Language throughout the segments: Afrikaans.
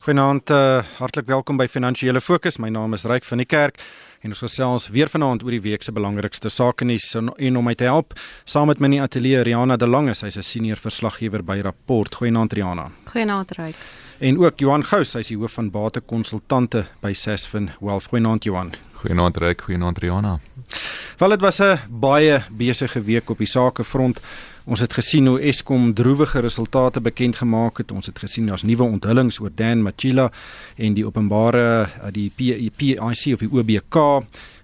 Goeienaand, uh, hartlik welkom by Finansiële Fokus. My naam is Ryk van die Kerk en ons gesels weer vanaand oor die week se belangrikste sake nuus en, en om my te help, saam met my in die ateljee Riana De Lange, sy's 'n senior verslaggewer by Rapport. Goeienaand Riana. Goeienaand Ryk. En ook Johan Gous, hy's die hoof van batekonsultante by Sasfin Wealth. Goeienaand Johan. Goeienaand Ryk, goeienaand Riana. Wel dit was 'n baie besige week op die sakefront. Ons het gesien hoe Eskom droewige resultate bekend gemaak het. Ons het gesien daar's nuwe onthullings oor Dan Machila en die openbare die PIC of die OBK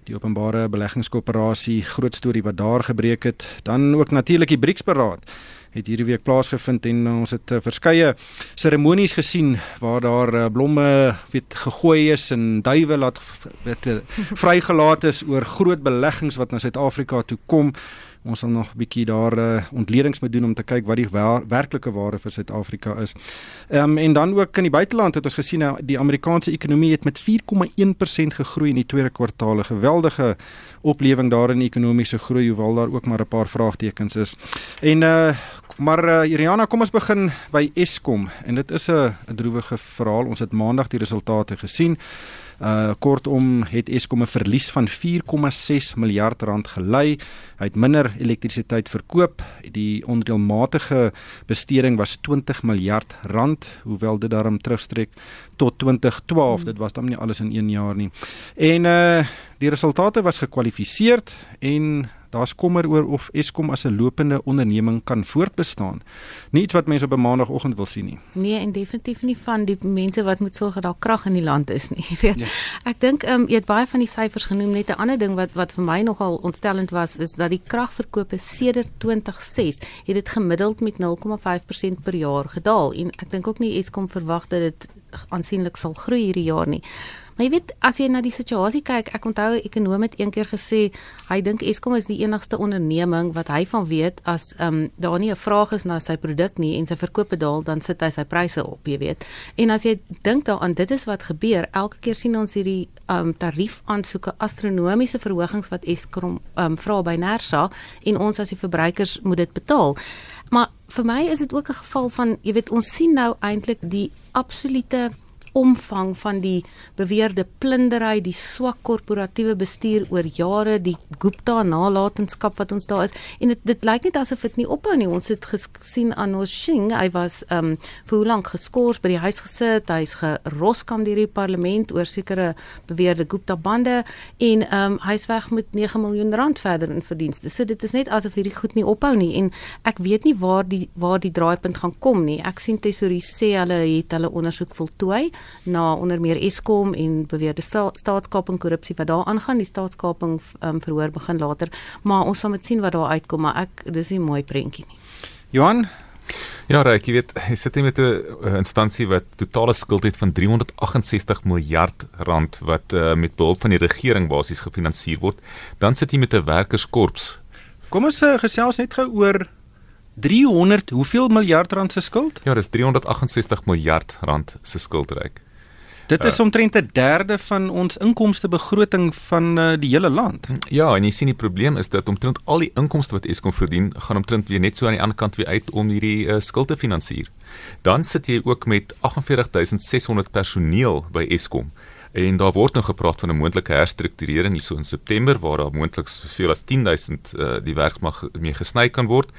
die openbare beleggingskoöperasie groot storie wat daar gebreek het. Dan ook natuurlik die BRICS-beraad het hierdie week plaasgevind en ons het uh, verskeie seremonies gesien waar daar blomme weet gegooi is en duwe laat weet vrygelaat is oor groot beleggings wat na Suid-Afrika toe kom. Ons sal nog 'n bietjie daar uh, ontledings moet doen om te kyk wat die waar, werklike waarde vir Suid-Afrika is. Ehm um, en dan ook in die buiteland het ons gesien uh, die Amerikaanse ekonomie het met 4,1% gegroei in die tweede kwartaal. Geweldige oplewing daar in ekonomiese groei hoewel daar ook maar 'n paar vraagtekens is. En uh maar uh, Iriana, kom ons begin by Eskom en dit is 'n droewige verhaal. Ons het maandag die resultate gesien. Uh kortom het Eskom 'n verlies van 4,6 miljard rand gelei. Hy het minder elektrisiteit verkoop. Die onreëlmatige besteding was 20 miljard rand, hoewel dit daarom terugstrek tot 2012. Hmm. Dit was dan nie alles in 1 jaar nie. En uh die resultate was gekwalifiseer en daar's kommer oor of Eskom as 'n lopende onderneming kan voortbestaan. Nie iets wat mense op 'n maandagooggend wil sien nie. Nee, en definitief nie van die mense wat moet sorg dat daar krag in die land is nie, weet. Ja. Ek dink ehm um, jy het baie van die syfers genoem, net 'n ander ding wat wat vir my nogal ontstellend was is dat die kragverkope sedert 2006 het dit gemiddeld met 0,5% per jaar gedaal en ek dink ook nie Eskom verwag dat dit aansienlik sal groei hierdie jaar nie. Maar jy weet as jy na die situasie kyk, ek onthou 'n ekonom het eendag gesê hy dink Eskom is die enigste onderneming wat hy van weet as ehm um, daar nie 'n vraag is na sy produk nie en sy verkope daal, dan sit hy sy pryse op, jy weet. En as jy dink daaraan, dit is wat gebeur. Elke keer sien ons hierdie ehm um, tariefaansoeke, astronomiese verhogings wat Eskom ehm um, vra by Nersa en ons as die verbruikers moet dit betaal. Maar vir my is dit ook 'n geval van jy weet ons sien nou eintlik die absolute omvang van die beweerde plundery, die swak korporatiewe bestuur oor jare, die Gupta nalatenskap wat ons daar is en dit dit lyk net asof dit nie ophou nie. Ons het gesien aan Oshing, hy was ehm um, vir hoe lank geskort by die huis gesit, hy's geroskam deur die parlement oor sekere beweerde Gupta bande en ehm um, hy's weg met 9 miljoen rand verder in verdienste. So dit is net asof hierdie goed nie ophou nie en ek weet nie waar die waar die draaipunt gaan kom nie. Ek sien Tesorie sê hulle het hulle ondersoek voltooi na onder meer Eskom en beweerde staatskaping korrupsie wat daar aangaan. Die staatskaping um, verhoor begin later, maar ons sal moet sien wat daar uitkom, maar ek dis nie mooi prentjie nie. Johan Ja, Ryk, jy weet, hy sit hier met 'n instansie wat totale skuld het van 368 miljard rand wat uh, met behulp van die regering basies gefinansier word. Dan sit hy met 'n werkerskorps. Kom ons uh, gesels net gou oor 300 hoeveel miljard rand se skuld? Ja, dis 368 miljard rand se skuld reik. Dit is uh, omtrent 'n derde van ons inkomstebegroting van uh, die hele land. Ja, en jy sien die probleem is dat omtrent al die inkomste wat Eskom verdien, gaan omtrent weer net so aan die ander kant weer uit om hierdie uh, skuld te finansier. Dan sit jy ook met 48600 personeel by Eskom. En daar word nou gepraat van 'n moontlike herstrukturering hierso in September waar daar moontlik soveel as 10000 uh, die werksmag mee gesny kan word.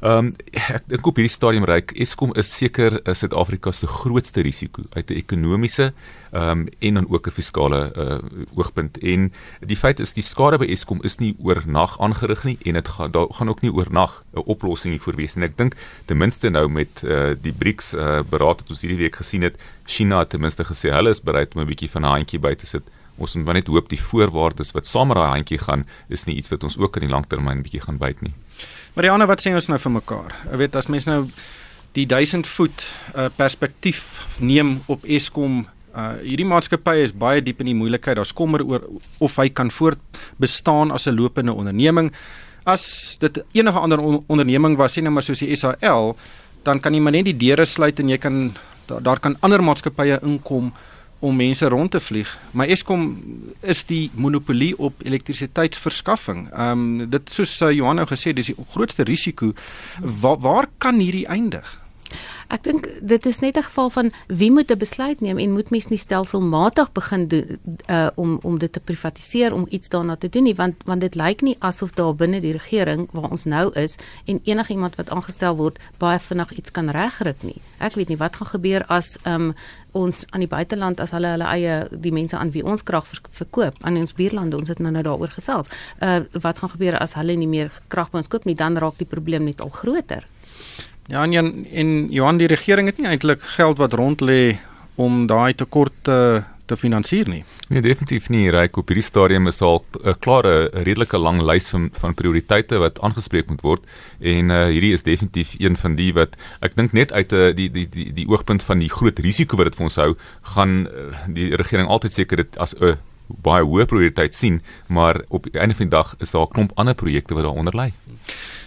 Ehm um, ek dink op hierdie stadium reik Eskom is seker eh, Suid-Afrika se grootste risiko uit 'n ekonomiese ehm um, en dan ook 'n fiskale uh, oogpunt. En die feit is die skade by Eskom is nie oornag aangerig nie en dit gaan daar gaan ook nie oornag 'n oplossing hiervoor wees en ek dink ten minste nou met uh, die BRICS uh, beraad wat ons hierdie week gesien het China het ten minste gesê hulle is bereid om 'n bietjie van 'n handjie by te sit. Ons moet net hoop die voorwaardes wat saam met daai handjie gaan is nie iets wat ons ook in die langtermyn bietjie gaan byt nie Mariana, wat sê ons nou vir mekaar? Ek weet as mense nou die 1000 voet uh, perspektief neem op Eskom Uh hierdie maatskappy is baie diep in die moeilikheid. Daar's kommer oor of hy kan voortbestaan as 'n lopende onderneming. As dit enige ander on onderneming was, sien nou maar soos die SAL, dan kan jy maar net die deure sluit en jy kan daar, daar kan ander maatskappye inkom om mense rond te vlieg. Maar Eskom is die monopolie op elektrisiteitsverskaffing. Ehm um, dit soos uh, Johan nou gesê, dis die grootste risiko. Waar waar kan hierdie eindig? Ek dink dit is net 'n geval van wie moet 'n besluit neem en moet mens nie stelselmatig begin doen uh, om om dit te privatiseer om iets daarna te doen nie want want dit lyk nie asof daar binne die regering waar ons nou is en enigiemand wat aangestel word baie vinnig iets kan regryk nie. Ek weet nie wat gaan gebeur as um, ons aan die buiteland as hulle hulle eie die mense aan wie ons krag verkoop aan ons buurlande ons het nou nou daaroor gesels. Uh, wat gaan gebeur as hulle nie meer krag by ons koop nie dan raak die probleem net al groter. Ja, en Jan, en Johan die regering het nie eintlik geld wat rond lê om daai tekorte te, te finansier nie. Nee, definitief nie. Ryk op hierdie stadium is al 'n klare redelike lang lys van, van prioriteite wat aangespreek moet word en uh, hierdie is definitief een van die wat ek dink net uit 'n uh, die, die die die oogpunt van die groot risiko wat dit vir ons hou, gaan uh, die regering altyd seker dit as 'n uh, baie hoë prioriteit sien, maar op die einde van die dag is daar 'n klomp ander projekte wat daaronder lê.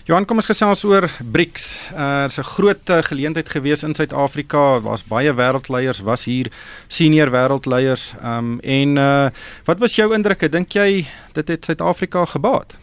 Johan, kom ons gesels oor BRICS. Uh, er is 'n groot uh, geleentheid gewees in Suid-Afrika. Daar's baie wêreldleiers was hier, senior wêreldleiers. Ehm um, en uh, wat was jou indrukke? Dink jy dit het Suid-Afrika gebaat?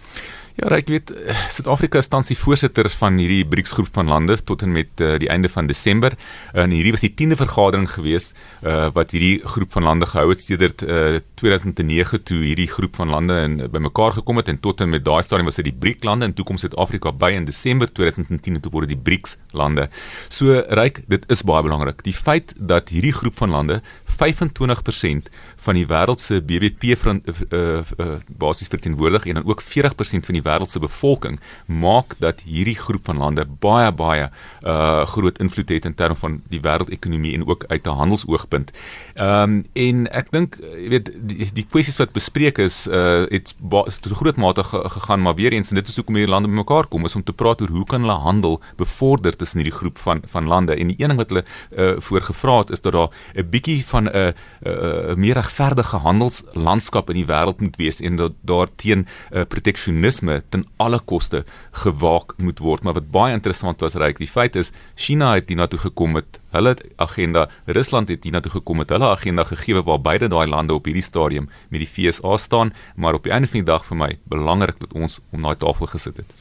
Ja, ek weet eh, Suid-Afrika is tans die voorsitter van hierdie BRICS groep van lande tot en met uh, die einde van Desember. En hierdie was die 10de vergadering gewees uh, wat hierdie groep van lande gehou het sedert uh, 2009 toe hierdie groep van lande in bymekaar gekom het en tot en met daai stadium was dit die BRIC lande en toe kom Suid-Afrika by in Desember 2010 en toe word dit die BRICS lande. So ryk, dit is baie belangrik. Die feit dat hierdie groep van lande 25% van die wêreld se BBP van uh, uh, basies verteenwoordig en dan ook 40% van die wêreld se bevolking maak dat hierdie groep van lande baie baie uh, groot invloed het in terme van die wêreldekonomie en ook uit 'n handelsoogpunt. Ehm um, en ek dink jy weet die, die kwessies wat bespreek is uh, het tot groot mate gegaan maar weer eens en dit is hoekom hierdie lande bymekaar kom is om te praat oor hoe kan hulle handel bevorder tussen hierdie groep van van lande en die een ding wat hulle uh, voorgevra het is dat daar 'n bietjie van 'n uh, uh, meer regverdige handelslandskap in die wêreld moet wees en dat daar teen uh, proteksionisme ten alle koste gewaak moet word. Maar wat baie interessant was, reik die feit is China het hiernatoe gekom met hulle agenda, Rusland het hiernatoe gekom met hulle agenda gegee waar beide daai lande op hierdie stadium met die FSA staan, maar op die einde van die dag vir my belangrik dat ons om daai tafel gesit het.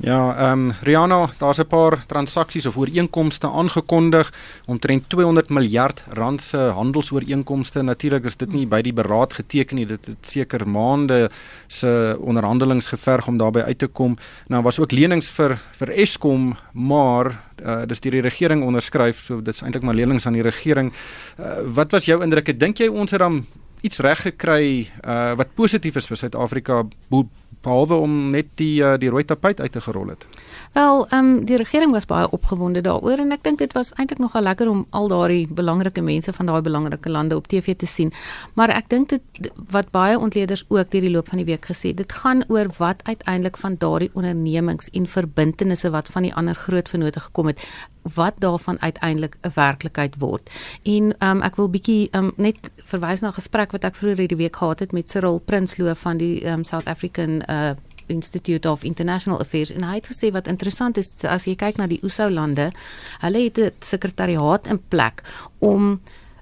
Ja, ehm um, Rihanna, daar's 'n paar transaksies of ooreenkomste aangekondig omtrent 200 miljard rand se handelsooreenkomste. Natuurlik is dit nie by die beraad geteken nie. Dit het seker maande se onderhandelings geverg om daarbey uit te kom. Nou was ook lenings vir vir Eskom, maar uh, dis deur die regering onderskryf. So dit's eintlik maar lenings aan die regering. Uh, wat was jou indrukke? Dink jy ons het dan iets reg gekry uh, wat positief is vir Suid-Afrika behalwe om net die uh, die rooi tapuit uit te gerol het. Wel, ehm um, die regering was baie opgewonde daaroor en ek dink dit was eintlik nogal lekker om al daardie belangrike mense van daai belangrike lande op TV te sien. Maar ek dink dit wat baie ontleeders ook deur die loop van die week gesê, dit gaan oor wat uiteindelik van daardie ondernemings en verbintenisse wat van die ander groot vennote gekom het wat daarvan uiteindelik 'n werklikheid word. En um, ek wil bietjie um, net verwys na 'n gesprek wat ek vroeër hierdie week gehad het met Cyril Prinsloo van die um, South African uh, Institute of International Affairs en hy het gesê wat interessant is as jy kyk na die OSO lande, hulle het 'n sekretariaat in plek om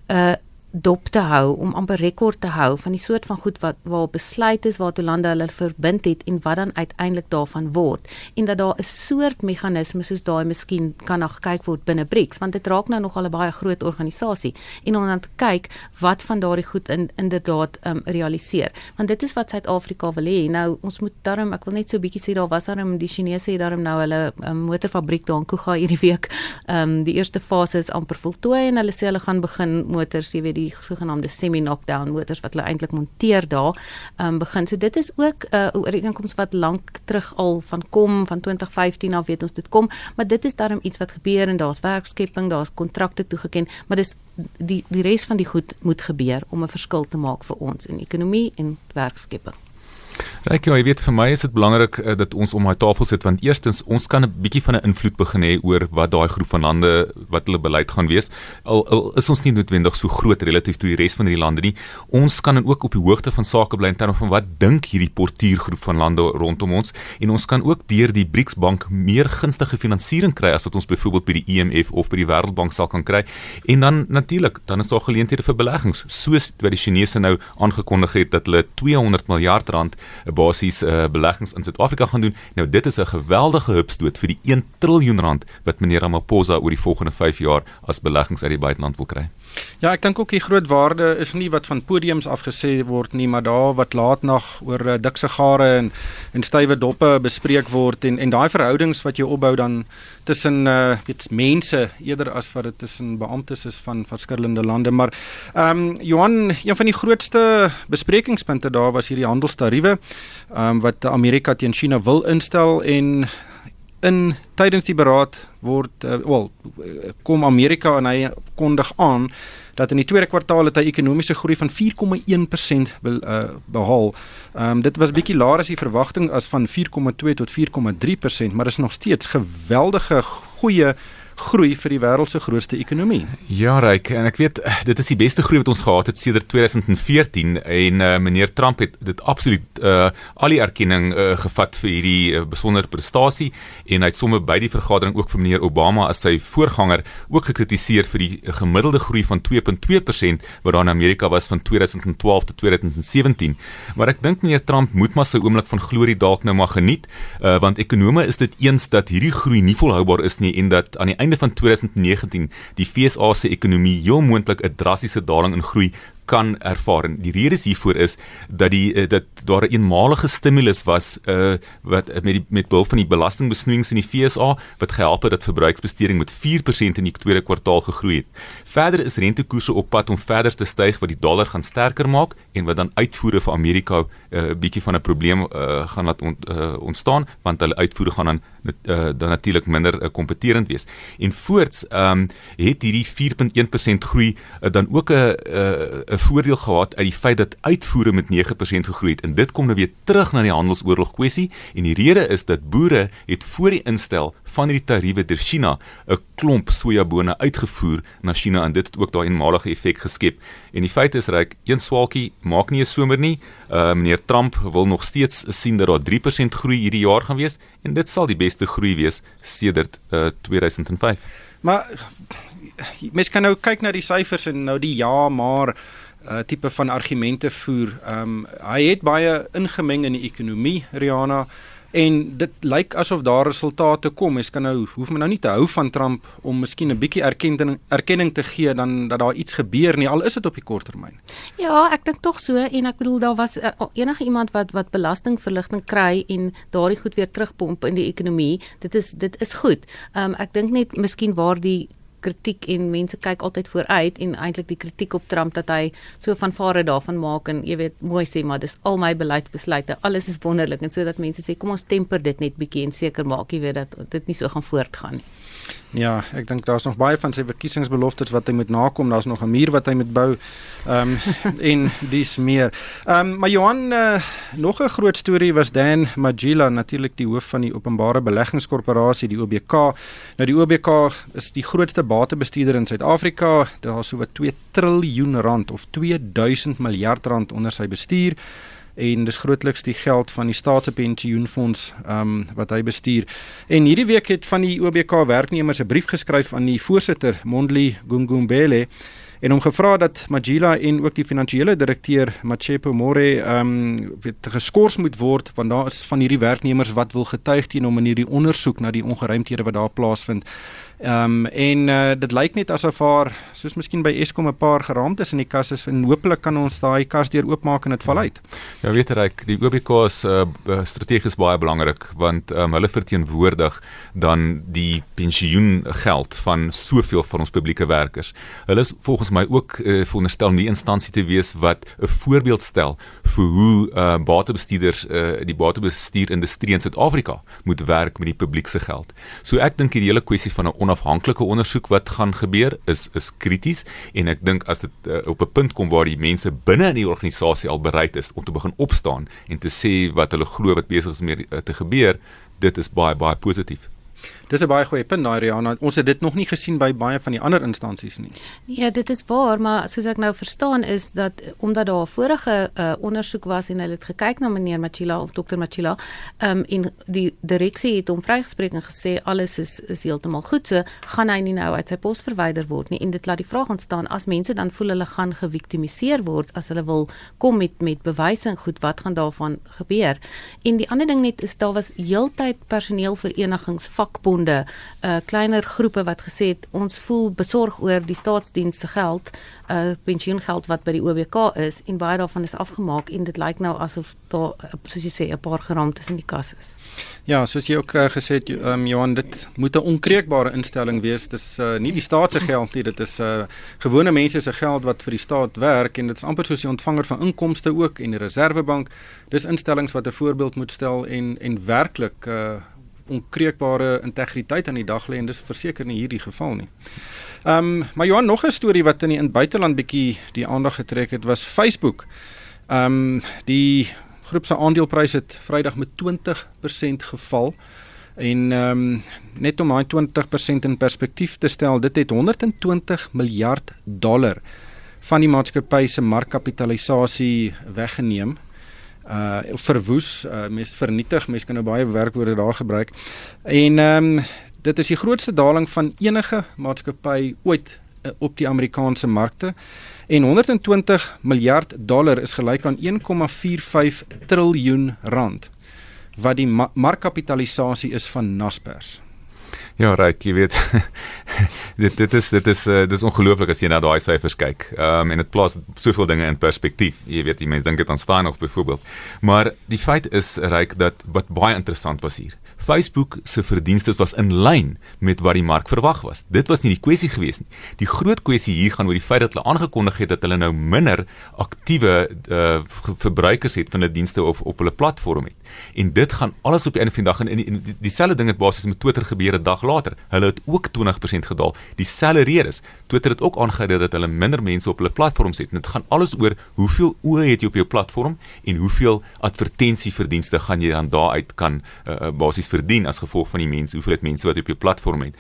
'n uh, dop te hou om amper rekord te hou van die soort van goed wat waar besluit is waartoe lande hulle verbind het en wat dan uiteindelik daarvan word. En dat daar 'n soort meganisme soos daai miskien kan nog gekyk word binne BRICS want dit raak nou nog al 'n baie groot organisasie. En om dan te kyk wat van daardie goed in inderdaad um, realiseer. Want dit is wat Suid-Afrika wil hê. Nou ons moet daarom ek wil net so 'n bietjie sê daar was daarom die Chinese het daarom nou hulle um, motorfabriek daar in Kuga hierdie week um, die eerste fase is amper voltooi en hulle sê hulle gaan begin motors jy weet die sogenaamde semi-knockdown motors wat hulle eintlik monteer daar um, begin. So dit is ook 'n uh, ooreenkoms wat lank terug al van kom van 2015 af weet ons dit kom, maar dit is daarom iets wat gebeur en daar's werkskepping, daar's kontrakte toegeken, maar dis die die res van die goed moet gebeur om 'n verskil te maak vir ons in ekonomie en werkskepping. Ryk, ja, jy weet vir my is dit belangrik uh, dat ons om daai tafel sit want eerstens ons kan 'n bietjie van 'n invloed begin hê oor wat daai groep van lande wat hulle beleid gaan wees. Al, al is ons nie noodwendig so groot relatief tot die res van die lande nie. Ons kan dan ook op die hoogte van sake bly in terme van wat dink hierdie portuïergroep van lande rondom ons en ons kan ook deur die BRICS bank meer gunstige finansiering kry as wat ons byvoorbeeld by die IMF of by die Wêreldbank sal kan kry. En dan natuurlik, dan is daar geleenthede vir beleggings soos wat die Chinese nou aangekondig het dat hulle 200 miljard rand basies uh, beleggings in Suid-Afrika gaan doen. Nou dit is 'n geweldige hupstoot vir die 1 trilljoen rand wat meneer Ramaphosa oor die volgende 5 jaar as beleggings uit die buiteland wil kry. Ja, ek dink ook die groot waarde is nie wat van podiums afgesê word nie, maar daar wat laat nag oor uh, dikse gare en en stywe doppe bespreek word en en daai verhoudings wat jy opbou dan tussen uh weet mense eerder as wat dit tussen beamptes is van verskillende lande maar ehm um, Johan een van die grootste besprekingspunte daar was hierdie handelstariewe ehm um, wat Amerika teen China wil instel en in tydens die beraad word uh, wel kom Amerika en hy kondig aan dat in die tweede kwartaal het hy ekonomiese groei van 4,1% be, uh, behaal. Ehm um, dit was bietjie laer as die verwagting as van 4,2 tot 4,3%, maar is nog steeds geweldige goeie groei vir die wêreld se grootste ekonomie. Ja, Ryk, en ek weet dit is die beste groei wat ons gehad het sedert 2014 en uh, meneer Trump het dit absoluut uh, al die erkenning uh, gevat vir hierdie uh, besondere prestasie en hy het sommer by die vergadering ook vir meneer Obama as sy voorganger ook gekritiseer vir die gemiddelde groei van 2.2% wat daar in Amerika was van 2012 tot 2017. Maar ek dink meneer Trump moet maar sy oomblik van glorie dalk nou maar geniet, uh, want ekonome is dit eens dat hierdie groei nie volhoubaar is nie en dat aan die einde van 2019 die FSA se ekonomie heel moontlik 'n drastiese daling in groei kan ervaar. En die rede hiervoor is dat die uh, dat daar 'n eenmalige stimulus was uh wat met die met behulp van die belastingbesnoeiings in die FSA wat gehelp het dat verbruiksbesteding met 4% in die tweede kwartaal gegroei het. Verder is rentekoerse op pad om verder te styg wat die dollar gaan sterker maak en wat dan uitvoere vir Amerika 'n uh, bietjie van 'n probleem uh, gaan laat ont, uh, ontstaan want hulle uitvoere gaan dan uh, dan natuurlik minder uh, kompeterend wees. En voorts ehm um, het hierdie 4.1% groei uh, dan ook 'n 'n 'n voordeel gehad uit die feit dat uitvoere met 9% gegroei het en dit kom nou weer terug na die handelsoorlog kwessie en die rede is dat boere het voor die instel van hierdie tariewe deur China 'n klomp sojabone uitgevoer na China en dit het ook daai eenmalige effek geskep. En die feit is reg, een swaalkie maak nie 'n somer nie. Uh meneer Trump wil nog steeds sien dat daar 3% groei hierdie jaar gaan wees en dit sal die beste groei wees sedert uh 2005. Maar mens kan nou kyk na die syfers en nou die ja maar uh tipe van argumente voer. Ehm um, hy het baie ingemeng in die ekonomie, Rihanna en dit lyk asof daar resultate kom. Mens kan nou hoef men nou nie te hou van Trump om miskien 'n bietjie erkenning erkenning te gee dan dat daar iets gebeur nie al is dit op die kort termyn. Ja, ek dink tog so en ek bedoel daar was uh, enige iemand wat wat belastingverligting kry en daardie goed weer terugpomp in die ekonomie. Dit is dit is goed. Ehm um, ek dink net miskien waar die kritiek en mense kyk altyd vooruit en eintlik die kritiek op Trump dat hy so van vare daarvan maak en jy weet mooi sê maar dis al my beleidsbesluite alles is wonderlik en sodat mense sê kom ons temper dit net bietjie en seker maak jy weet dat dit nie so gaan voortgaan nie. Ja, ek dink daar's nog baie van sy verkiesingsbeloftes wat hy moet nakom. Daar's nog 'n muur wat hy moet bou. Ehm um, en dis meer. Ehm um, maar Johan uh, nog 'n groot storie was Dan Magila, natuurlik die hoof van die Openbare Beleggingskorporasie, die OBK. Nou die OBK is die grootste batebestuurder in Suid-Afrika. Daar's so wat 2 triljoen rand of 2000 miljard rand onder sy bestuur en dis grootliks die geld van die staatspensioenfonds ehm um, wat hy bestuur. En hierdie week het van die OBK werknemers 'n brief geskryf aan die voorsitter Mondli Gungumbele en hom gevra dat Magila en ook die finansiële direkteur Machepo More ehm um, geskort moet word want daar is van hierdie werknemers wat wil getuig teen hom in hierdie ondersoek na die ongeruimthede wat daar plaasvind. Ehm um, en uh, dit lyk net asof haar soos miskien by Eskom 'n paar geraamtes in die kas is en hopelik kan ons daai kas deur oopmaak en dit val uit. Ja, weet jy, die OBK is uh, strategies baie belangrik want um, hulle verteenwoordig dan die pensioengeld van soveel van ons publieke werkers. Hulle is volgens my ook uh, veronderstel die instansie te wees wat 'n voorbeeld stel vir hoe uh, batebestuurders uh, die batebestuurindustrie in Suid-Afrika moet werk met die publiek se geld. So ek dink hierdie hele kwessie van 'n onafhanklike ondersoek wat gaan gebeur is is krities en ek dink as dit uh, op 'n punt kom waar die mense binne in die organisasie al bereid is om te begin opstaan en te sê wat hulle glo wat besig is om te gebeur, dit is baie baie positief. Dis 'n baie goeie punt daai Rihanna. Ons het dit nog nie gesien by baie van die ander instansies nie. Ja, dit is waar, maar soos ek nou verstaan is dat omdat daar 'n vorige uh, ondersoek was en hulle het gekyk na meneer Machila of dokter Machila, ehm um, en die direksie het hom vrygespreek en gesê alles is is heeltemal goed, so gaan hy nie nou uit sy pos verwyder word nie. En dit laat die vraag ontstaan as mense dan voel hulle gaan geviktimiseer word as hulle wil kom met met bewyse en goed, wat gaan daarvan gebeur? En die ander ding net is daar was heeltyd personeelverenigings, vakbonde, uh kleiner groepe wat gesê het ons voel besorg oor die staatsdienste geld, uh pensioengeld wat by die OBK is en baie daarvan is afgemaak en dit lyk nou asof daar soos jy sê 'n paar geraamtes in die kas is. Ja, soos jy ook uh, gesê het, um, Johan, dit moet 'n onkreukbare instelling wees. Dis uh, nie die staat se geld nie, dit is uh, gewone mense se geld wat vir die staat werk en dit is amper soos die ontvanger van inkomste ook en die reservebank. Dis instellings wat 'n voorbeeld moet stel en en werklik uh, onkreukbare integriteit aan die dag lê en dis verseker nie hierdie geval nie. Ehm um, maar Johan nog 'n storie wat in die in buiteland bietjie die aandag getrek het was Facebook. Ehm um, die groep se aandeleprys het Vrydag met 20% geval. En ehm um, net om daai 20% in perspektief te stel, dit het 120 miljard dollar van die maatskappy se markkapitalisasie weggeneem. Uh verwoes, uh, mens vernietig, mens kan nou baie werkwoorde daar gebruik. En ehm um, dit is die grootste daling van enige maatskappy ooit uh, op die Amerikaanse markte. En 120 miljard dollar is gelyk aan 1,45 triljoen rand wat die ma markkapitalisasie is van Naspers. Ja, reg, jy weet. dit dit is dit is uh, dit is ongelooflik as jy na daai syfers kyk. Ehm um, en dit plaas soveel dinge in perspektief. Jy weet, die mense dink dit aan staan nog byvoorbeeld. Maar die feit is reg dat wat baie interessant was hier. Facebook se verdienste was in lyn met wat die mark verwag was. Dit was nie die kwessie gewees nie. Die groot kwessie hier gaan oor die feit dat hulle aangekondig het dat hulle nou minder aktiewe uh, verbruikers het van hulle dienste of op hulle platform het. En dit gaan alles op die einde van die dag en, en dieselfde ding het basies met Twitter gebeur 'n dag later. Hulle het ook 20% gedaal. Dieselfde redes. Twitter het ook aangedui dat hulle minder mense op hulle platforms het. En dit gaan alles oor hoeveel oë het jy op jou platform en hoeveel advertensieverdienste gaan jy dan daaruit kan uh, basies verdien as gevolg van die mense, hoeveel dit mense wat op jou platform het.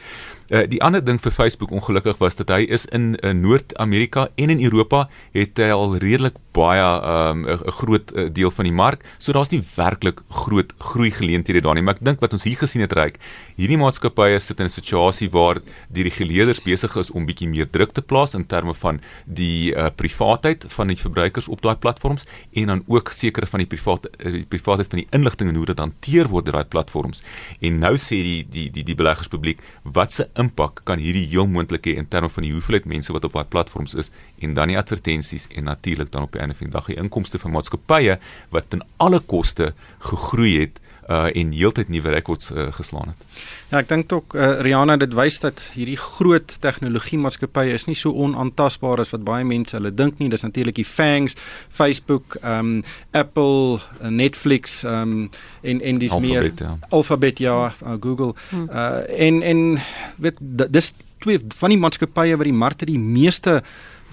Uh, die ander ding vir Facebook ongelukkig was dat hy is in uh, Noord-Amerika en in Europa het hy al redelik baie ehm, 'n um, groot uh, deel van die mark. So daar's nie werklik groot groei geleenthede daar nie, maar ek dink wat ons hier gesien het reik, hierdie maatskappye sit in 'n situasie waar die reguleerders besig is om bietjie meer druk te plaas in terme van die uh, privaatheid van die verbruikers op daai platforms en dan ook sekere van die privaat uh, die privaatheid van die inligting en hoe dit hanteer word deur daai platforms. En nou sê die die die die beleggerspubliek wat se impak kan hierdie heel moontlik hê in terme van die hoeveelheid mense wat op daai platforms is en dan die advertensies en natuurlik dan op die einde van die dag die inkomste van maatskappye wat ten alle koste gegroei het uh en heeltyd nuwe rekords uh, geslaan het. Ja, ek dink ook uh, Rihanna dit wys dat hierdie groot tegnologie maatskappye is nie so onaantastbaar as wat baie mense hulle dink nie. Dis natuurlik die FANGs, Facebook, ehm um, Apple, Netflix, ehm um, en en dis meer ja. Alphabet ja, uh, Google. Hmm. Uh en en weet dis twee van die maatskappye wat die markte die meeste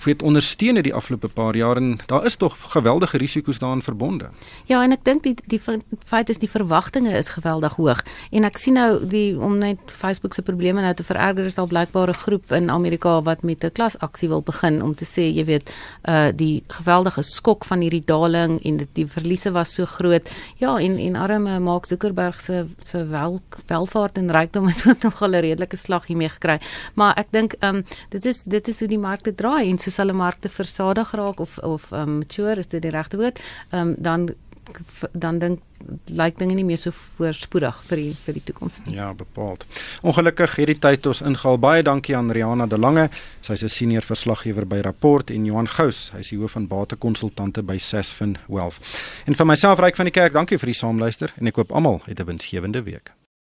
weet ondersteun het die afgelope paar jaar en daar is tog geweldige risiko's daaraan verbonde. Ja, en ek dink die die feit is die verwagtinge is geweldig hoog en ek sien nou die om net Facebook se probleme nou te vererger is daar blykbaar 'n groep in Amerika wat met 'n klasaksie wil begin om te sê jy weet uh die geweldige skok van hierdie daling en dit die verliese was so groot. Ja, en en arme Mark Zuckerberg se se wel welvaart en rykdom het nog al 'n redelike slag hiermee gekry. Maar ek dink um dit is dit is hoe die markte draai en soos hulle markte versadig raak of of um, mature is dit die regte woord, um, dan dan dink lyk dinge nie meer so voorspoedig vir die vir die toekoms nie. Ja, bepaald. Ongelukkig hierdie tyd ons ingehaal. Baie dankie aan Rihanna de Lange. Sy's 'n senior verslaggewer by Rapport en Johan Gous, hy's die hoof van batekonsultante by Sasfin Wealth. En vir myself Ryk van die Kerk, dankie vir die saamluister en ek hoop almal het 'n winsgewende week.